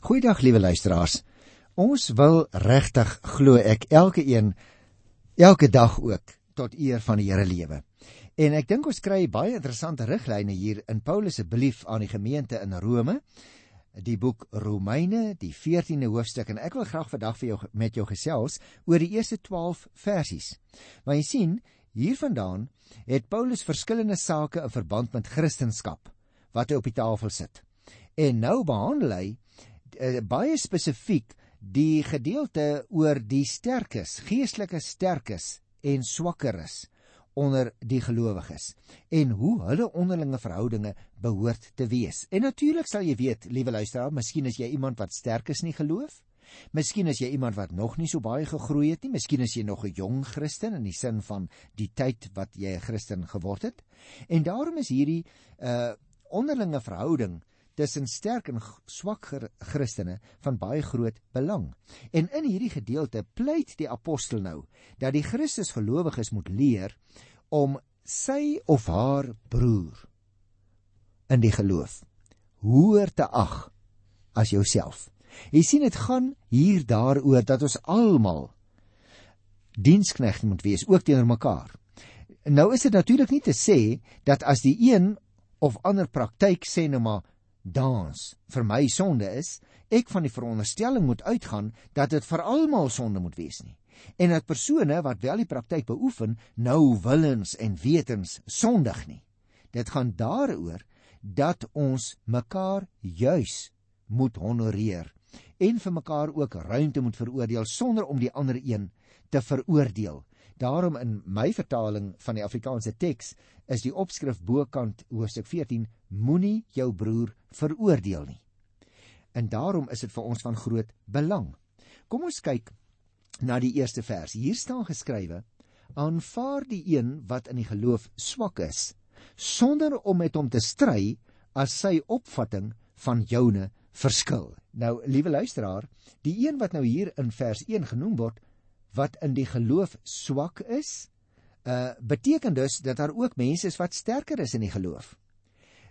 Goeiedag liewe luisteraars. Ons wil regtig glo ek elke een elke dag ook tot eer van die Here lewe. En ek dink ons kry baie interessante riglyne hier in Paulus se brief aan die gemeente in Rome, die boek Romeine, die 14de hoofstuk en ek wil graag vandag vir jou met jou gesels oor die eerste 12 versies. Maar jy sien, hiervandaan het Paulus verskillende sake in verband met Christendom wat hy op die tafel sit. En nou behandel hy uh, baie spesifiek die gedeelte oor die sterkes, geestelike sterkes en swakkeres onder die gelowiges en hoe hulle onderlinge verhoudinge behoort te wees. En natuurlik sal jy weet, liewe luisteraar, miskien is jy iemand wat sterk is in die geloof. Miskien is jy iemand wat nog nie so baie gegroei het nie. Miskien is jy nog 'n jong Christen in die sin van die tyd wat jy 'n Christen geword het. En daarom is hierdie uh onderlinge verhouding tussen sterk en swak Christene van baie groot belang. En in hierdie gedeelte pleit die apostel nou dat die Christus gelowiges moet leer om sy of haar broer in die geloof hoër te ag as jouself. Jy sien dit gaan hier daaroor dat ons almal diensknegte moet wees ook teenoor mekaar. Nou is dit natuurlik nie te sê dat as die een of ander praktyk sê nou maar dans vir my sonde is, ek van die veronderstelling moet uitgaan dat dit vir almal sonde moet wees nie. En dat persone wat wel die praktyk beoefen, nou willens en wetens sondig nie. Dit gaan daaroor dat ons mekaar juis moet honoreer en vir mekaar ook ruimte moet veroordeel sonder om die ander een te veroordeel. Daarom in my vertaling van die Afrikaanse teks is die opskrif bokant hoofstuk 14 moenie jou broer veroordeel nie. En daarom is dit vir ons van groot belang. Kom ons kyk na die eerste vers. Hier staan geskrywe: Aanvaar die een wat in die geloof swak is, sonder om met hom te stry as sy opvatting van joune verskil. Nou, liewe luisteraar, die een wat nou hier in vers 1 genoem word, wat in die geloof swak is, uh beteken dus dat daar ook mense is wat sterker is in die geloof.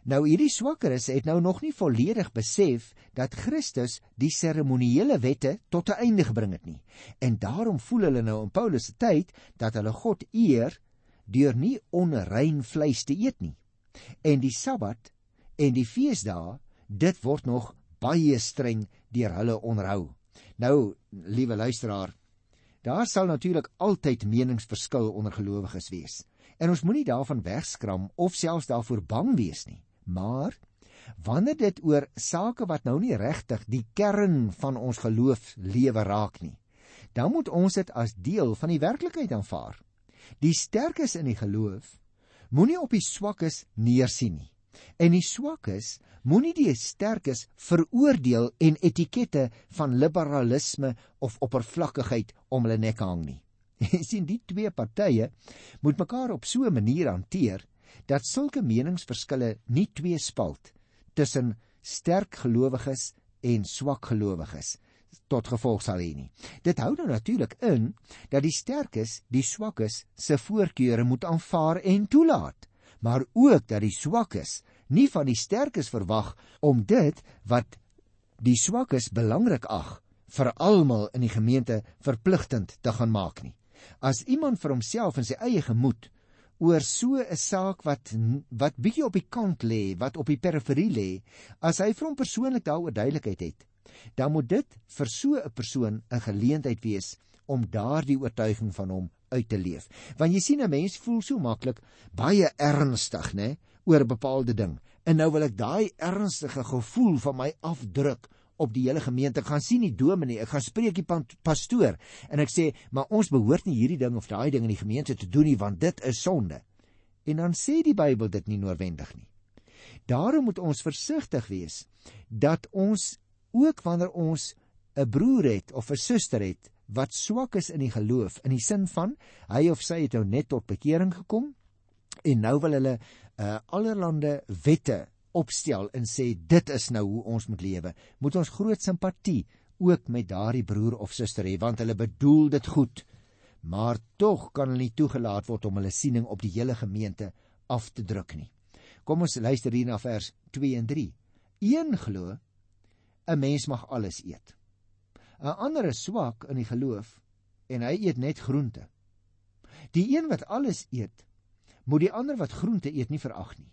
Nou hierdie swakkeres het nou nog nie volledig besef dat Christus die seremoniele wette tot 'n einde gebring het nie. En daarom voel hulle nou in Paulus se tyd dat hulle God eer deur nie onrein vleis te eet nie. En die Sabbat en die feesdae, dit word nog baie streng deur hulle onderhou. Nou, liewe luisteraar, Daar sal natuurlik altyd meningsverskil onder gelowiges wees. En ons moenie daarvan wegskram of selfs daarvoor bang wees nie. Maar wanneer dit oor sake wat nou nie regtig die kern van ons geloof lewe raak nie, dan moet ons dit as deel van die werklikheid aanvaar. Die sterkes in die geloof moenie op die swakkes neersien nie. En die swakkes moenie die sterkes veroordeel en etikette van liberalisme of oppervlakkigheid om hulle nek hang nie. Jy sien die twee partye moet mekaar op so 'n manier hanteer dat sulke meningsverskille nie twee spalt tussen sterk gelowiges en swak gelowiges tot gevolg sal hê nie. Dit hou nou natuurlik in dat die sterkes die swakkes se voorkeure moet aanvaar en toelaat, maar ook dat die swakkes nie van die sterkes verwag om dit wat die swakkes belangrik ag vir almal in die gemeente verpligtend te gaan maak nie. As iemand vir homself en sy eie gemoed oor so 'n saak wat wat bietjie op die kant lê, wat op die periferie lê, as hy vir hom persoonlik daaroor duidelikheid het, dan moet dit vir so 'n persoon 'n geleentheid wees om daardie oortuiging van hom uit te leef. Want jy sien 'n mens voel so maklik baie ernstig, né? oor 'n bepaalde ding. En nou wil ek daai ernstige gevoel van my afdruk op die hele gemeente. Ek gaan sien die dominee, ek gaan spreek die pastoor en ek sê, "Maar ons behoort nie hierdie ding of daai ding in die gemeente te doen nie, want dit is sonde." En dan sê die Bybel dit nie noodwendig nie. Daarom moet ons versigtig wees dat ons ook wanneer ons 'n broer het of 'n suster het wat swak is in die geloof in die sin van hy of sy het nou net tot bekering gekom en nou wil hulle uh allerlande wette opstel en sê dit is nou hoe ons moet lewe. Moet ons groot simpatie ook met daardie broer of suster hê want hulle bedoel dit goed. Maar tog kan hulle nie toegelaat word om hulle siening op die hele gemeente af te druk nie. Kom ons luister hier na vers 2 en 3. Een glo 'n mens mag alles eet. 'n Ander is swak in die geloof en hy eet net groente. Die een wat alles eet, moet die ander wat groente eet nie verag nie.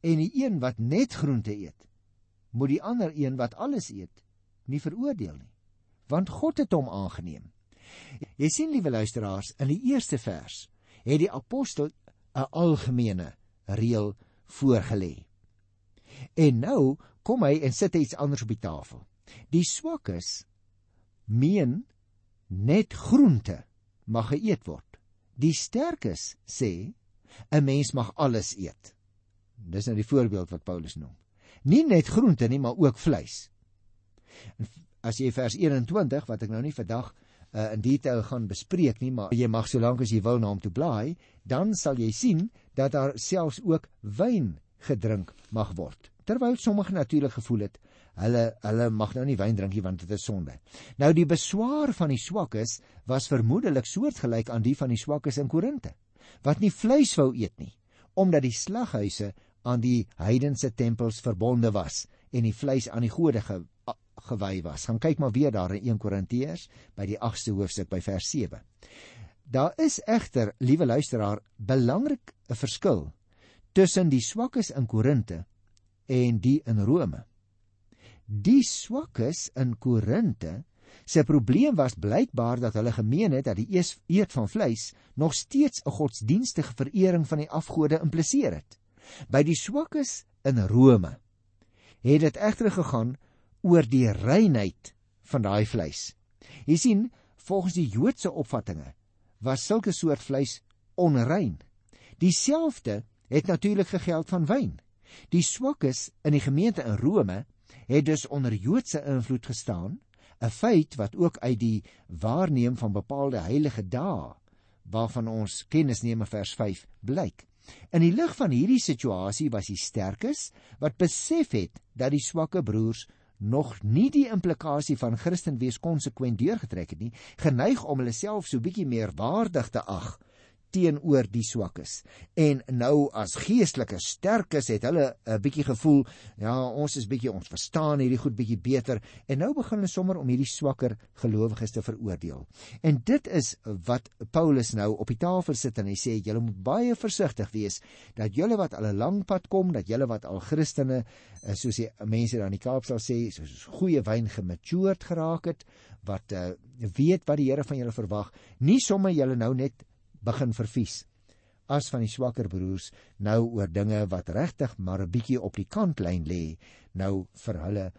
En die een wat net groente eet, moet die ander een wat alles eet nie veroordeel nie, want God het hom aangeneem. Jy sien liewe luisteraars, in die eerste vers het die apostel 'n algemene reël voorgelê. En nou kom hy en sit iets anders op die tafel. Die swakkes meen net groente mag geëet word. Die sterkes sê 'n mens mag alles eet. Dis nou die voorbeeld wat Paulus noem. Nie net groente nie, maar ook vleis. As jy vers 21 wat ek nou nie vandag uh, in detail gaan bespreek nie, maar jy mag solank as jy wil na hom toe blaai, dan sal jy sien dat daar selfs ook wyn gedrink mag word. Terwyl sommige natuurlik gevoel het hulle hulle mag nou nie wyn drink nie want dit is sonde. Nou die beswaar van die swakkes was vermoedelik soortgelyk aan die van die swakkes in Korinte wat nie vleis wou eet nie omdat die slaghuise aan die heidense tempels verbonde was en die vleis aan die gode ge, gewy was. Gaan kyk maar weer daar in 1 Korintiërs by die 8ste hoofstuk by vers 7. Daar is egter, liewe luisteraar, belangrik 'n verskil tussen die swakkes in Korinte en die in Rome. Die swakkes in Korinte se probleem was blykbaar dat hulle gemeen het dat die eet van vleis nog steeds 'n godsdienstige verering van die afgode impliseer het. By die swakkes in Rome het dit egter gegaan oor die reinheid van daai vleis. Jy sien, volgens die Joodse opvattinge was sulke soort vleis onrein. Dieselfde het natuurlik gegeld van wyn. Die swakkes in die gemeente in Rome het dus onder Joodse invloed gestaan, 'n feit wat ook uit die waarneem van bepaalde heilige dae waarvan ons kennis neem in vers 5 blyk. In die lig van hierdie situasie was die sterkes wat besef het dat die swakke broers nog nie die implikasie van Christen wees konsekwent deurgetrek het nie, geneig om hulle self so bietjie meer waardig te ag teenoor die swakkes. En nou as geestelike sterkes het hulle 'n bietjie gevoel, ja, ons is bietjie ons verstaan hierdie goed bietjie beter en nou begin hulle sommer om hierdie swakker gelowiges te veroordeel. En dit is wat Paulus nou op die tafel sit en hy sê julle moet baie versigtig wees dat julle wat al 'n lang pad kom, dat julle wat al Christene eh, soos die mense daar in die Kaap sal sê, soos goeie wyn gematured geraak het, wat uh, weet wat die Here van julle verwag, nie sommer julle nou net begin vervies as van die swakker broers nou oor dinge wat regtig maar 'n bietjie op die kantlyn lê nou vir hulle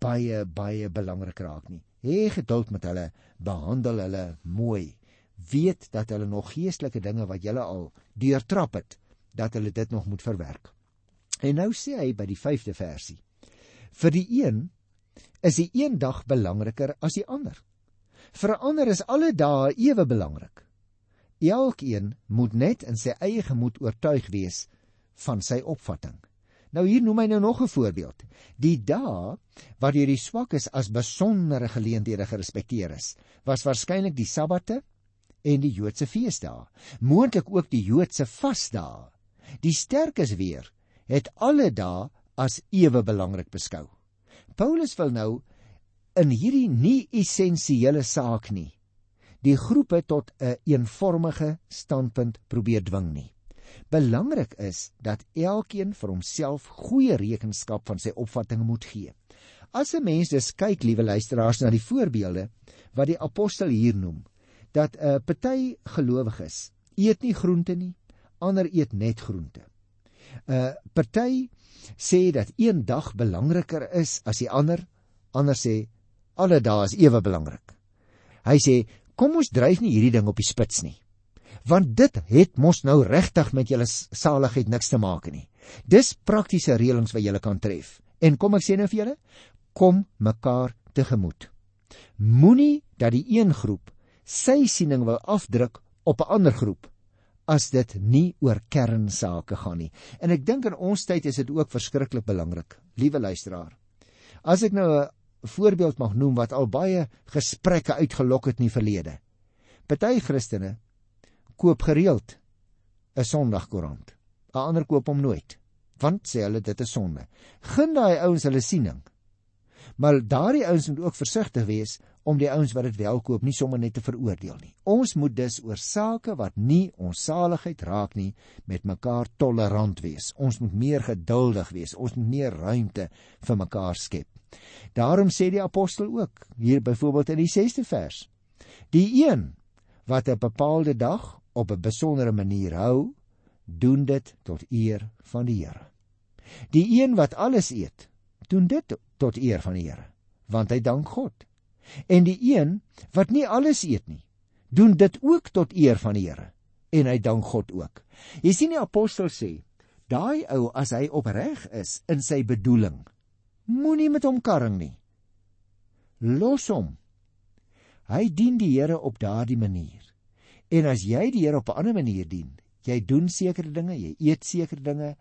baie baie belangrik raak nie. Hê geduld met hulle, behandel hulle mooi. Weet dat hulle nog geestelike dinge wat julle al deurtrap het, dat hulle dit nog moet verwerk. En nou sê hy by die 5de versie: Vir die een is die een dag belangriker as die ander. Vir 'n ander is alle dae ewe belangrik. Elkeen moet net in sy eie gemoed oortuig wees van sy opvatting. Nou hier noem hy nou nog 'n voorbeeld. Die dae wat deur die swakkes as besondere geleenthede gerespekteer is, was waarskynlik die sabbate en die Joodse feesdae, moontlik ook die Joodse vasdae. Die sterkes weer het alle dae as ewe belangrik beskou. Paulus wil nou in hierdie nie essensiële saak nie die groepe tot 'n een eenvormige standpunt probeer dwing nie. Belangrik is dat elkeen vir homself goeie rekenskap van sy opvattinge moet gee. As 'n mens dus kyk, liewe luisteraars, na die voorbeelde wat die apostel hier noem, dat 'n uh, party gelowiges eet nie groente nie, ander eet net groente. 'n uh, Party sê dat een dag belangriker is as die ander, ander sê alle dae is ewe belangrik. Hy sê kom ons dryf nie hierdie ding op die spits nie. Want dit het mos nou regtig met julle saligheid niks te maak nie. Dis praktiese reëlings wat julle kan tref. En kom ek sê nou vir julle, kom mekaar tegemoet. Moenie dat die een groep sy siening wil afdruk op 'n ander groep as dit nie oor kernsake gaan nie. En ek dink in ons tyd is dit ook verskriklik belangrik, liewe luisteraar. As ek nou 'n voorbeeld mag noem wat al baie gesprekke uitgelok het in die verlede. Party Christene koop gereeld 'n Sondagkoerant. 'n Ander koop hom nooit, want sê hulle dit is sonde. Gun daai ouens hulle siening. Maar daardie ouens moet ook versigtig wees om die ouens wat dit wel koop nie sommer net te veroordeel nie. Ons moet dus oor sake wat nie ons saligheid raak nie met mekaar tolerant wees. Ons moet meer geduldig wees. Ons moet meer ruimte vir mekaar skep. Daarom sê die apostel ook hier byvoorbeeld in die 6ste vers: Die een wat 'n bepaalde dag op 'n besondere manier hou, doen dit tot eer van die Here. Die een wat alles eet, doen dit tot eer van die Here, want hy dank God. En die een wat nie alles eet nie, doen dit ook tot eer van die Here en hy dank God ook. Jy sien die apostel sê, daai ou as hy opreg is in sy bedoeling, moenie met hom karring nie. Los hom. Hy dien die Here op daardie manier. En as jy die Here op 'n ander manier dien, jy doen sekere dinge, jy eet sekere dinge,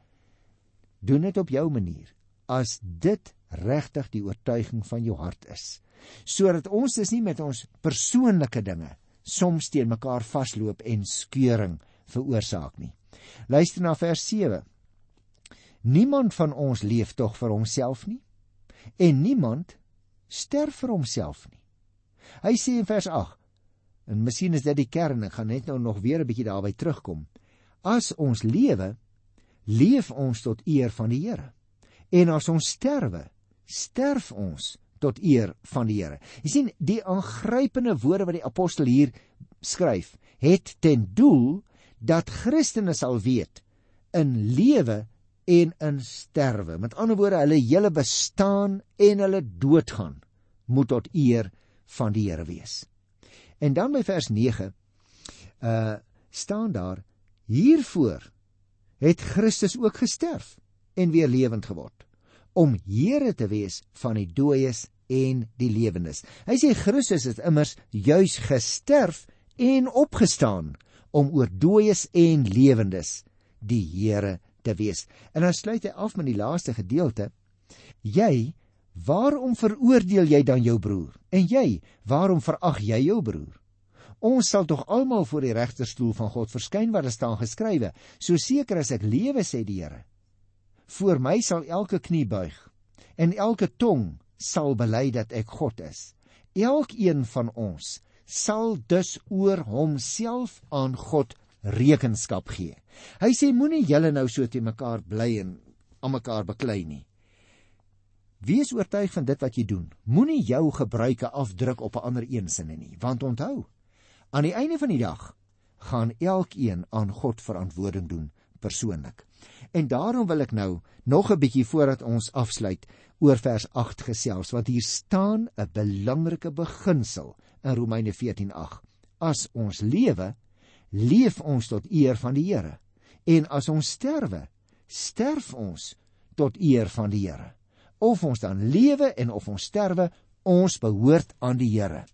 doen dit op jou manier. As dit regtig die oortuiging van jou hart is, sodat ons dis nie met ons persoonlike dinge soms teen mekaar vasloop en skeuring veroorsaak nie. Luister na vers 7. Niemand van ons leef tog vir homself nie en niemand sterf vir homself nie. Hy sê in vers 8 en miskien is dit die kern ek gaan net nou nog weer 'n bietjie daarby terugkom. As ons lewe, leef ons tot eer van die Here. En as ons sterwe, sterf ons tot eer van die Here. Jy sien, die aangrypende woorde wat die apostel hier skryf, het ten doel dat Christene sal weet in lewe en in sterwe. Met ander woorde, hulle hele bestaan en hulle doodgaan moet tot eer van die Here wees. En dan by vers 9 uh staan daar hiervoor het Christus ook gesterf en weer lewend geword om Here te wees van die dooies en die lewendes. Hy sê Christus het immers juis gesterf en opgestaan om oor dooies en lewendes die Here te wees. En dan sluit hy af met die laaste gedeelte. Jy, waarom veroordeel jy dan jou broer? En jy, waarom verag jy jou broer? Ons sal tog almal voor die regterstoel van God verskyn waar daar staan geskrywe: So seker as ek lewe, sê die Here, voor my sal elke knie buig en elke tong sal bely dat ek God is. Elkeen van ons sal dus oor homself aan God rekenskap gee. Hy sê moenie julle nou so te mekaar bly en aan mekaar beklei nie. Wees oortuig van dit wat jy doen. Moenie jou gebruike afdruk op 'n ander een sinne nie, want onthou, aan die einde van die dag gaan elkeen aan God verantwoording doen persoonlik. En daarom wil ek nou nog 'n bietjie voordat ons afsluit oor vers 8 gesels, want hier staan 'n belangrike beginsel in Romeine 14:8. As ons lewe, leef ons tot eer van die Here. En as ons sterwe, sterf ons tot eer van die Here. Of ons dan lewe en of ons sterwe, ons behoort aan die Here.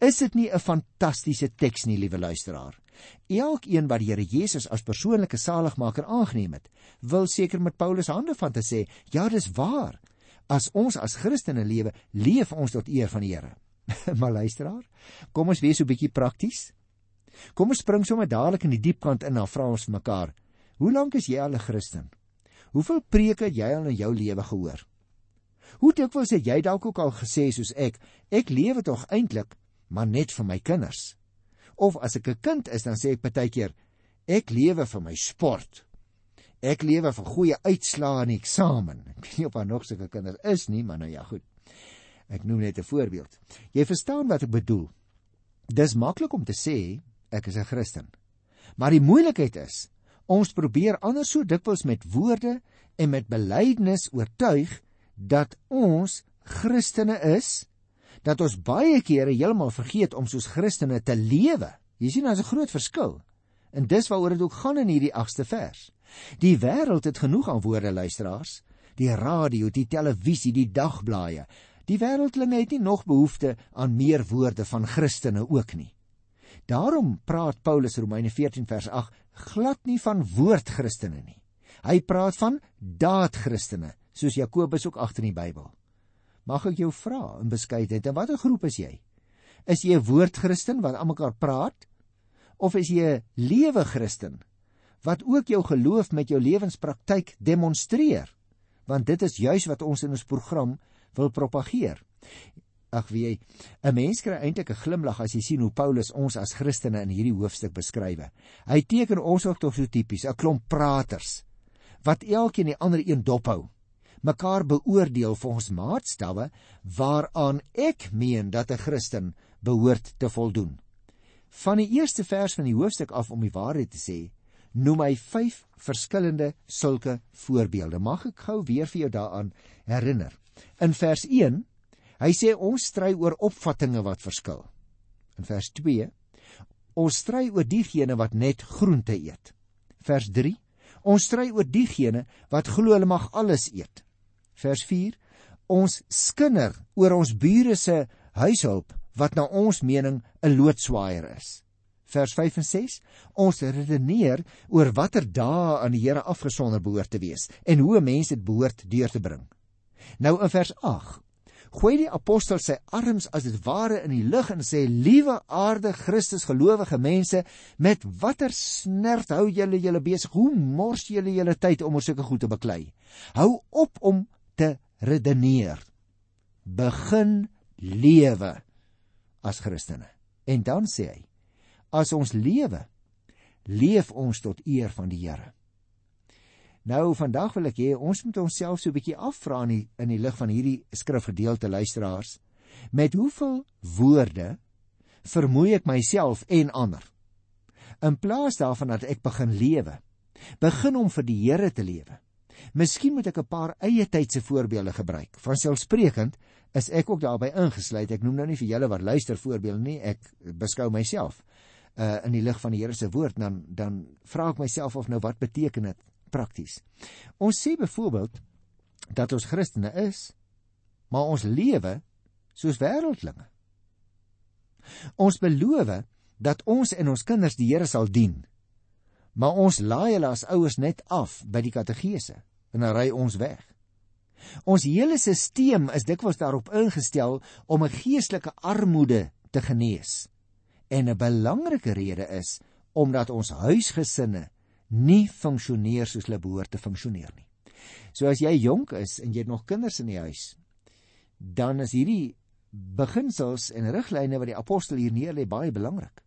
Is dit nie 'n fantastiese teks nie, liewe luisteraar? Elkeen wat die Here Jesus as persoonlike saligmaker aangeneem het, wil seker met Paulus hande van te sê, ja, dis waar. As ons as Christene lewe, leef ons tot eer van die Here. maar luisteraar, kom ons wees so 'n bietjie prakties. Kom ons spring sommer dadelik in die diep kant in en vra ons mekaar: Hoe lank is jy al 'n Christen? Hoeveel preke het jy al in jou lewe gehoor? Hoe dikwels het jy dalk ook al gesê soos ek, ek lewe tog eintlik maar net vir my kinders? Of as ek 'n kind is, dan sê ek baie keer, ek lewe vir my sport. Ek lewe vir goeie uitslae in die eksamen. Ek weet nie of daar nog sulke kinders is nie, maar nou ja, goed. Ek noem net 'n voorbeeld. Jy verstaan wat ek bedoel. Dis maklik om te sê ek is 'n Christen. Maar die moeilikheid is, ons probeer anders so dikwels met woorde en met belydenis oortuig dat ons Christene is, dat ons baie kere heeltemal vergeet om soos Christene te lewe. Jy sien, daar's 'n groot verskil. En dis waaroor dit ook gaan in hierdie 8ste vers. Die wêreld het genoeg aan woorde luisteraars, die radio, die televisie, die dagblaaie. Die wêreldlinge het nie nog behoefte aan meer woorde van Christene ook nie. Daarom praat Paulus Romeine 14 vers 8 glad nie van woordchristene nie. Hy praat van daadchristene, soos Jakobus ook agter in die Bybel. Mag ek jou vra in beskeidenheid, in watter groep is jy? Is jy 'n woordchristen wat aan mekaar praat of is jy 'n lewe Christen wat ook jou geloof met jou lewenspraktyk demonstreer? Want dit is juis wat ons in ons program wil propageer. Ag wie, 'n mens kry eintlik 'n glimlag as jy sien hoe Paulus ons as Christene in hierdie hoofstuk beskryf. Hy teken ons ook tog so tipies, 'n klomp praters wat elkeen die ander een dophou. Mekaar beoordeel volgens maatstawwe waaraan ek meen dat 'n Christen behoort te voldoen. Van die eerste vers van die hoofstuk af om die waarheid te sê, noem hy 5 verskillende sulke voorbeelde. Mag ek gou weer vir jou daaraan herinner. In vers 1, hy sê ons stry oor opvattinge wat verskil. In vers 2, ons stry oor diegene wat net groente eet. Vers 3, ons stry oor diegene wat glo hulle mag alles eet. Vers 4, ons skinder oor ons bure se huishulp wat na ons mening 'n loodswaaier is. Vers 5 en 6: Ons redeneer oor watter dae aan die Here afgesonder behoort te wees en hoe mense dit behoort deur te bring. Nou in vers 8 gooi die apostel sy arms as dit ware in die lug en sê: "Liewe aarde Christus gelowige mense, met watter snert hou julle julle besig? Hoe mors julle julle tyd om oor sulke goed te beklei? Hou op om redeneer. Begin lewe." as Christene. En dan sê hy: As ons lewe, leef ons tot eer van die Here. Nou vandag wil ek hê ons moet onsself so 'n bietjie afvra in die, in die lig van hierdie skrifgedeelte luisteraars, met hoeveel woorde vermoei ek myself en ander? In plaas daarvan dat ek begin lewe, begin om vir die Here te lewe. Miskien moet ek 'n paar eie tydse voorbeelde gebruik. Van selfsprekend is ek ook daarbey ingesluit. Ek noem nou nie vir julle wat luister voorbeelde nie. Ek beskou myself uh in die lig van die Here se woord dan dan vra ek myself of nou wat beteken dit prakties. Ons sê byvoorbeeld dat ons Christene is, maar ons lewe soos wêreldlinge. Ons beloof dat ons en ons kinders die Here sal dien. Maar ons laai hulle as ouers net af by die katedrese en dan ry ons weg. Ons hele stelsel is dikwels daarop ingestel om 'n geestelike armoede te genees. En 'n belangrike rede is omdat ons huisgesinne nie funksioneer soos hulle behoort te funksioneer nie. So as jy jonk is en jy het nog kinders in die huis, dan is hierdie beginsels en riglyne wat die apostel hier neerlê baie belangrik.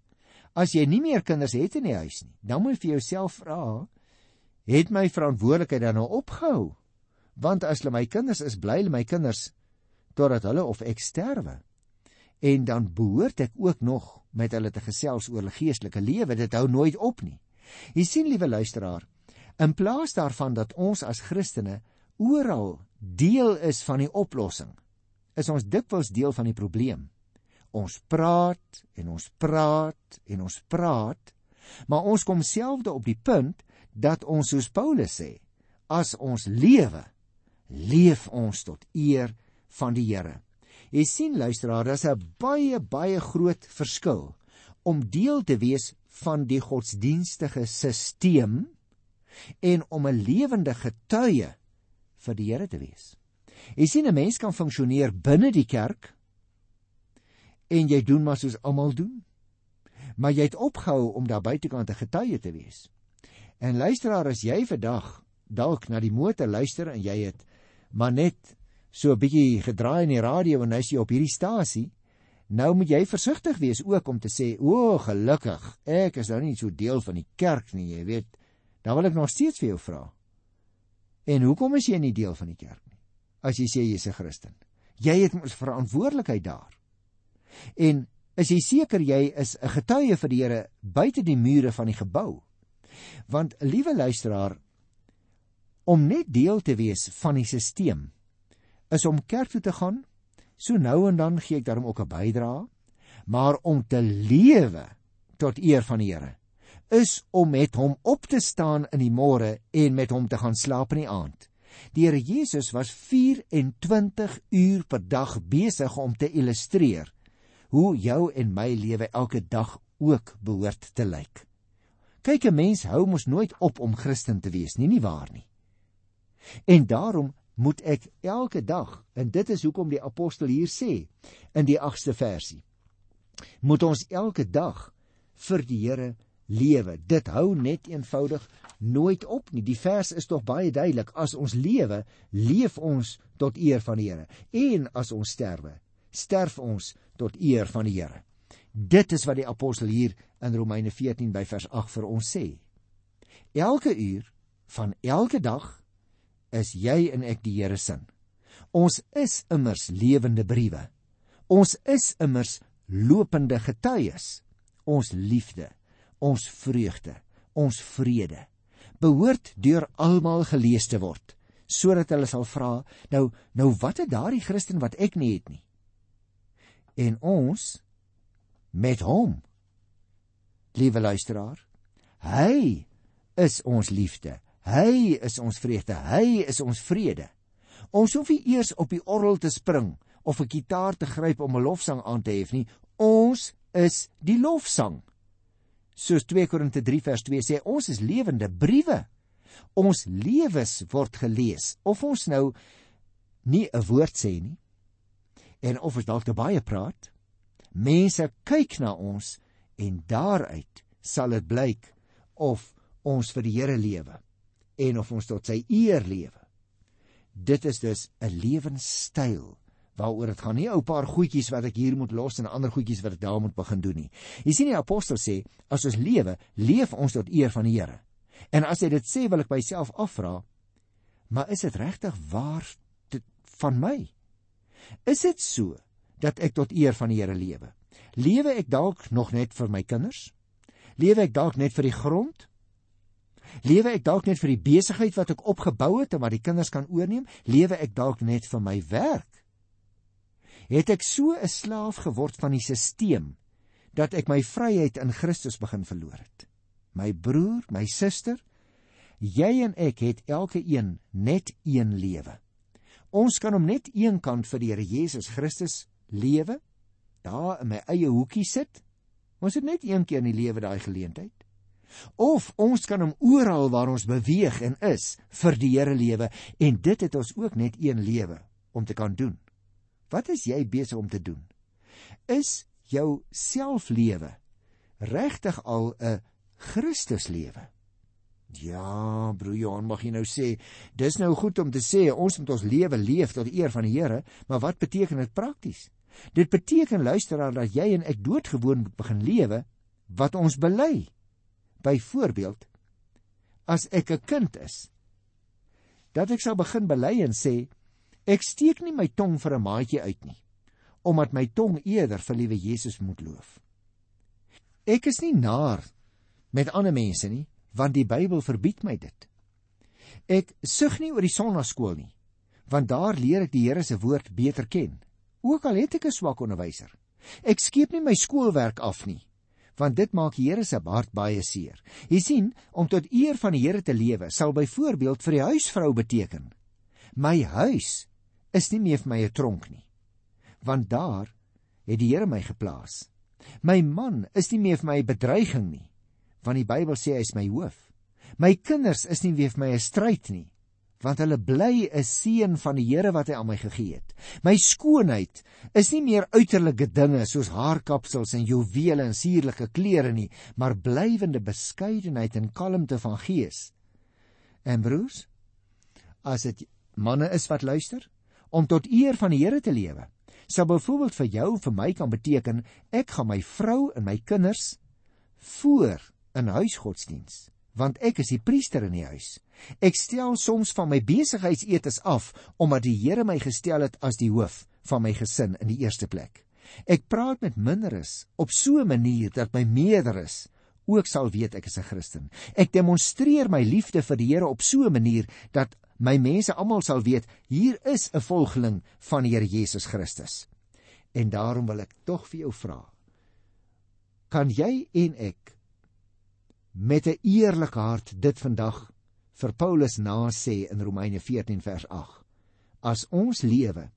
As jy nie meer kinders het in die huis nie, dan moet jy vir jouself vra, het my verantwoordelikheid dan nou opgehou? want as hulle my kinders is, bly hulle my kinders totdat hulle of ek sterwe. En dan behoort ek ook nog met hulle te gesels oor hulle geestelike lewe. Dit hou nooit op nie. Jy sien, liewe luisteraar, in plaas daarvan dat ons as Christene oral deel is van die oplossing, is ons dikwels deel van die probleem. Ons praat en ons praat en ons praat, maar ons kom selfde op die punt dat ons soos Paulus sê, as ons lewe leef ons tot eer van die Here. Jy sien luisteraar, daar's 'n baie baie groot verskil om deel te wees van die godsdienstige stelsel en om 'n lewende getuie vir die Here te wees. Jy sien 'n mens kan funksioneer binne die kerk en jy doen maar soos almal doen. Maar jy het opgehou om daar buitekant 'n getuie te wees. En luisteraar, as jy vandag dalk na die motor luister en jy het maar net so 'n bietjie gedraai in die radio en hy's op hierdie stasie. Nou moet jy versigtig wees ook om te sê, "O, gelukkig, ek is nou nie so deel van die kerk nie, jy weet." Dan wil ek nog steeds vir jou vra. En hoekom is jy nie deel van die kerk nie? As jy sê jy's 'n Christen. Jy het mos verantwoordelikheid daar. En is jy seker jy is 'n getuie vir die Here buite die mure van die gebou? Want liewe luisteraar, om net deel te wees van die stelsel is om kerk toe te gaan so nou en dan gee ek daarom ook 'n bydrae maar om te lewe tot eer van die Here is om met hom op te staan in die môre en met hom te gaan slaap in die aand. Die Here Jesus was 24 uur per dag besig om te illustreer hoe jou en my lewe elke dag ook behoort te lyk kyk 'n mens hou mos nooit op om Christen te wees nie nie waar nie En daarom moet ek elke dag en dit is hoekom die apostel hier sê in die 8ste versie moet ons elke dag vir die Here lewe. Dit hou net eenvoudig nooit op nie. Die vers is tog baie duidelik. As ons lewe, leef ons tot eer van die Here. En as ons sterwe, sterf ons tot eer van die Here. Dit is wat die apostel hier in Romeine 14 by vers 8 vir ons sê. Elke uur van elke dag is jy en ek die Here se. Ons is immers lewende briewe. Ons is immers lopende getuies. Ons liefde ons vreugde, ons vrede behoort deur almal gelees te word sodat hulle sal vra nou nou wat het daardie Christen wat ek nie het nie en ons met hom liewe luisteraar hy is ons liefde hy is ons vreugde hy is ons vrede ons hoef nie eers op die orgel te spring of 'n kitaar te gryp om 'n lofsang aan te hef nie ons is die lofsang soos 2 Korinte 3 vers 2 sê, ons is lewende briewe. Ons lewens word gelees of ons nou nie 'n woord sê nie en of ons dalk te baie praat. Mense kyk na ons en daaruit sal dit blyk of ons vir die Here lewe en of ons tot sy eer lewe. Dit is dus 'n lewenstyl waaroor dit gaan nie ou paar goedjies wat ek hier moet los en ander goedjies wat ek daar moet begin doen nie. Jy sien die apostel sê as ons lewe, leef ons tot eer van die Here. En as hy dit sê, wil ek myself afvra, maar is dit regtig waar dit van my? Is dit so dat ek tot eer van die Here lewe? Lewe ek dalk nog net vir my kinders? Lewe ek dalk net vir die grond? Lewe ek dalk net vir die besigheid wat ek opgebou het en wat die kinders kan oorneem? Lewe ek dalk net vir my werk? het ek so 'n slaaf geword van die stelsel dat ek my vryheid in Christus begin verloor het. My broer, my suster, jy en ek het elke een net een lewe. Ons kan hom net een kant vir die Here Jesus Christus lewe, daar in my eie hoekie sit. Ons het net een keer in die lewe daai geleentheid. Of ons kan hom oral waar ons beweeg en is vir die Here lewe en dit het ons ook net een lewe om te kan doen. Wat is jy besig om te doen? Is jou selflewe regtig al 'n Christuslewe? Ja, broer Johan, mag jy nou sê, dis nou goed om te sê ons moet ons lewe leef tot eer van die Here, maar wat beteken dit prakties? Dit beteken luisteraar dat jy en ek doodgewoon moet begin lewe wat ons bely. Byvoorbeeld, as ek 'n kind is, dat ek sal begin bely en sê Ek steek nie my tong vir 'n maatjie uit nie, omdat my tong eerder vir liewe Jesus moet loof. Ek is nie naar met ander mense nie, want die Bybel verbied my dit. Ek sug nie oor die sonnaskool nie, want daar leer ek die Here se woord beter ken, ook al het ek 'n swak onderwyser. Ek skiep nie my skoolwerk af nie, want dit maak die Here se hart baie seer. Jy sien, om tot eer van die Here te lewe, sal byvoorbeeld vir die huisvrou beteken my huis is nie meer vir my 'n tronk nie. Want daar het die Here my geplaas. My man is nie meer vir my 'n bedreiging nie, want die Bybel sê hy is my hoof. My kinders is nie weer vir my 'n stryd nie, want hulle bly 'n seën van die Here wat hy aan my gegee het. My skoonheid is nie meer uiterlike dinge soos haarkapsels en juwele en suurlike klere nie, maar blywende beskeidenheid en kalmte van gees. En broers, as dit manne is wat luister, om tot eer van die Here te lewe. Sou byvoorbeeld vir jou vir my kan beteken ek gaan my vrou en my kinders voor in huisgodsdiens, want ek is die priester in die huis. Ek stel soms van my besigheidsetes af omdat die Here my gestel het as die hoof van my gesin in die eerste plek. Ek praat met minderes op so 'n manier dat my meerderes ook sal weet ek is 'n Christen. Ek demonstreer my liefde vir die Here op so 'n manier dat my mense almal sal weet hier is 'n volgeling van die Here Jesus Christus. En daarom wil ek tog vir jou vra. Kan jy en ek met 'n eerlike hart dit vandag vir Paulus na sê in Romeine 14 vers 8? As ons lewe,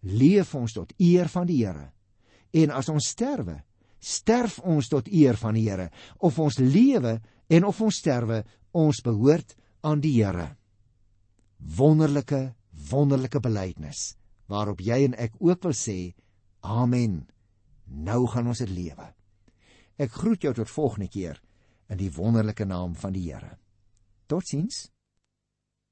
leef ons tot eer van die Here. En as ons sterwe, sterf ons tot eer van die Here. Of ons lewe en of ons sterwe, ons behoort aan die Here wonderlike wonderlike belydenis waarop jy en ek ook wil sê amen nou gaan ons dit lewe ek groet jou tot volgende keer in die wonderlike naam van die Here. Totsiens.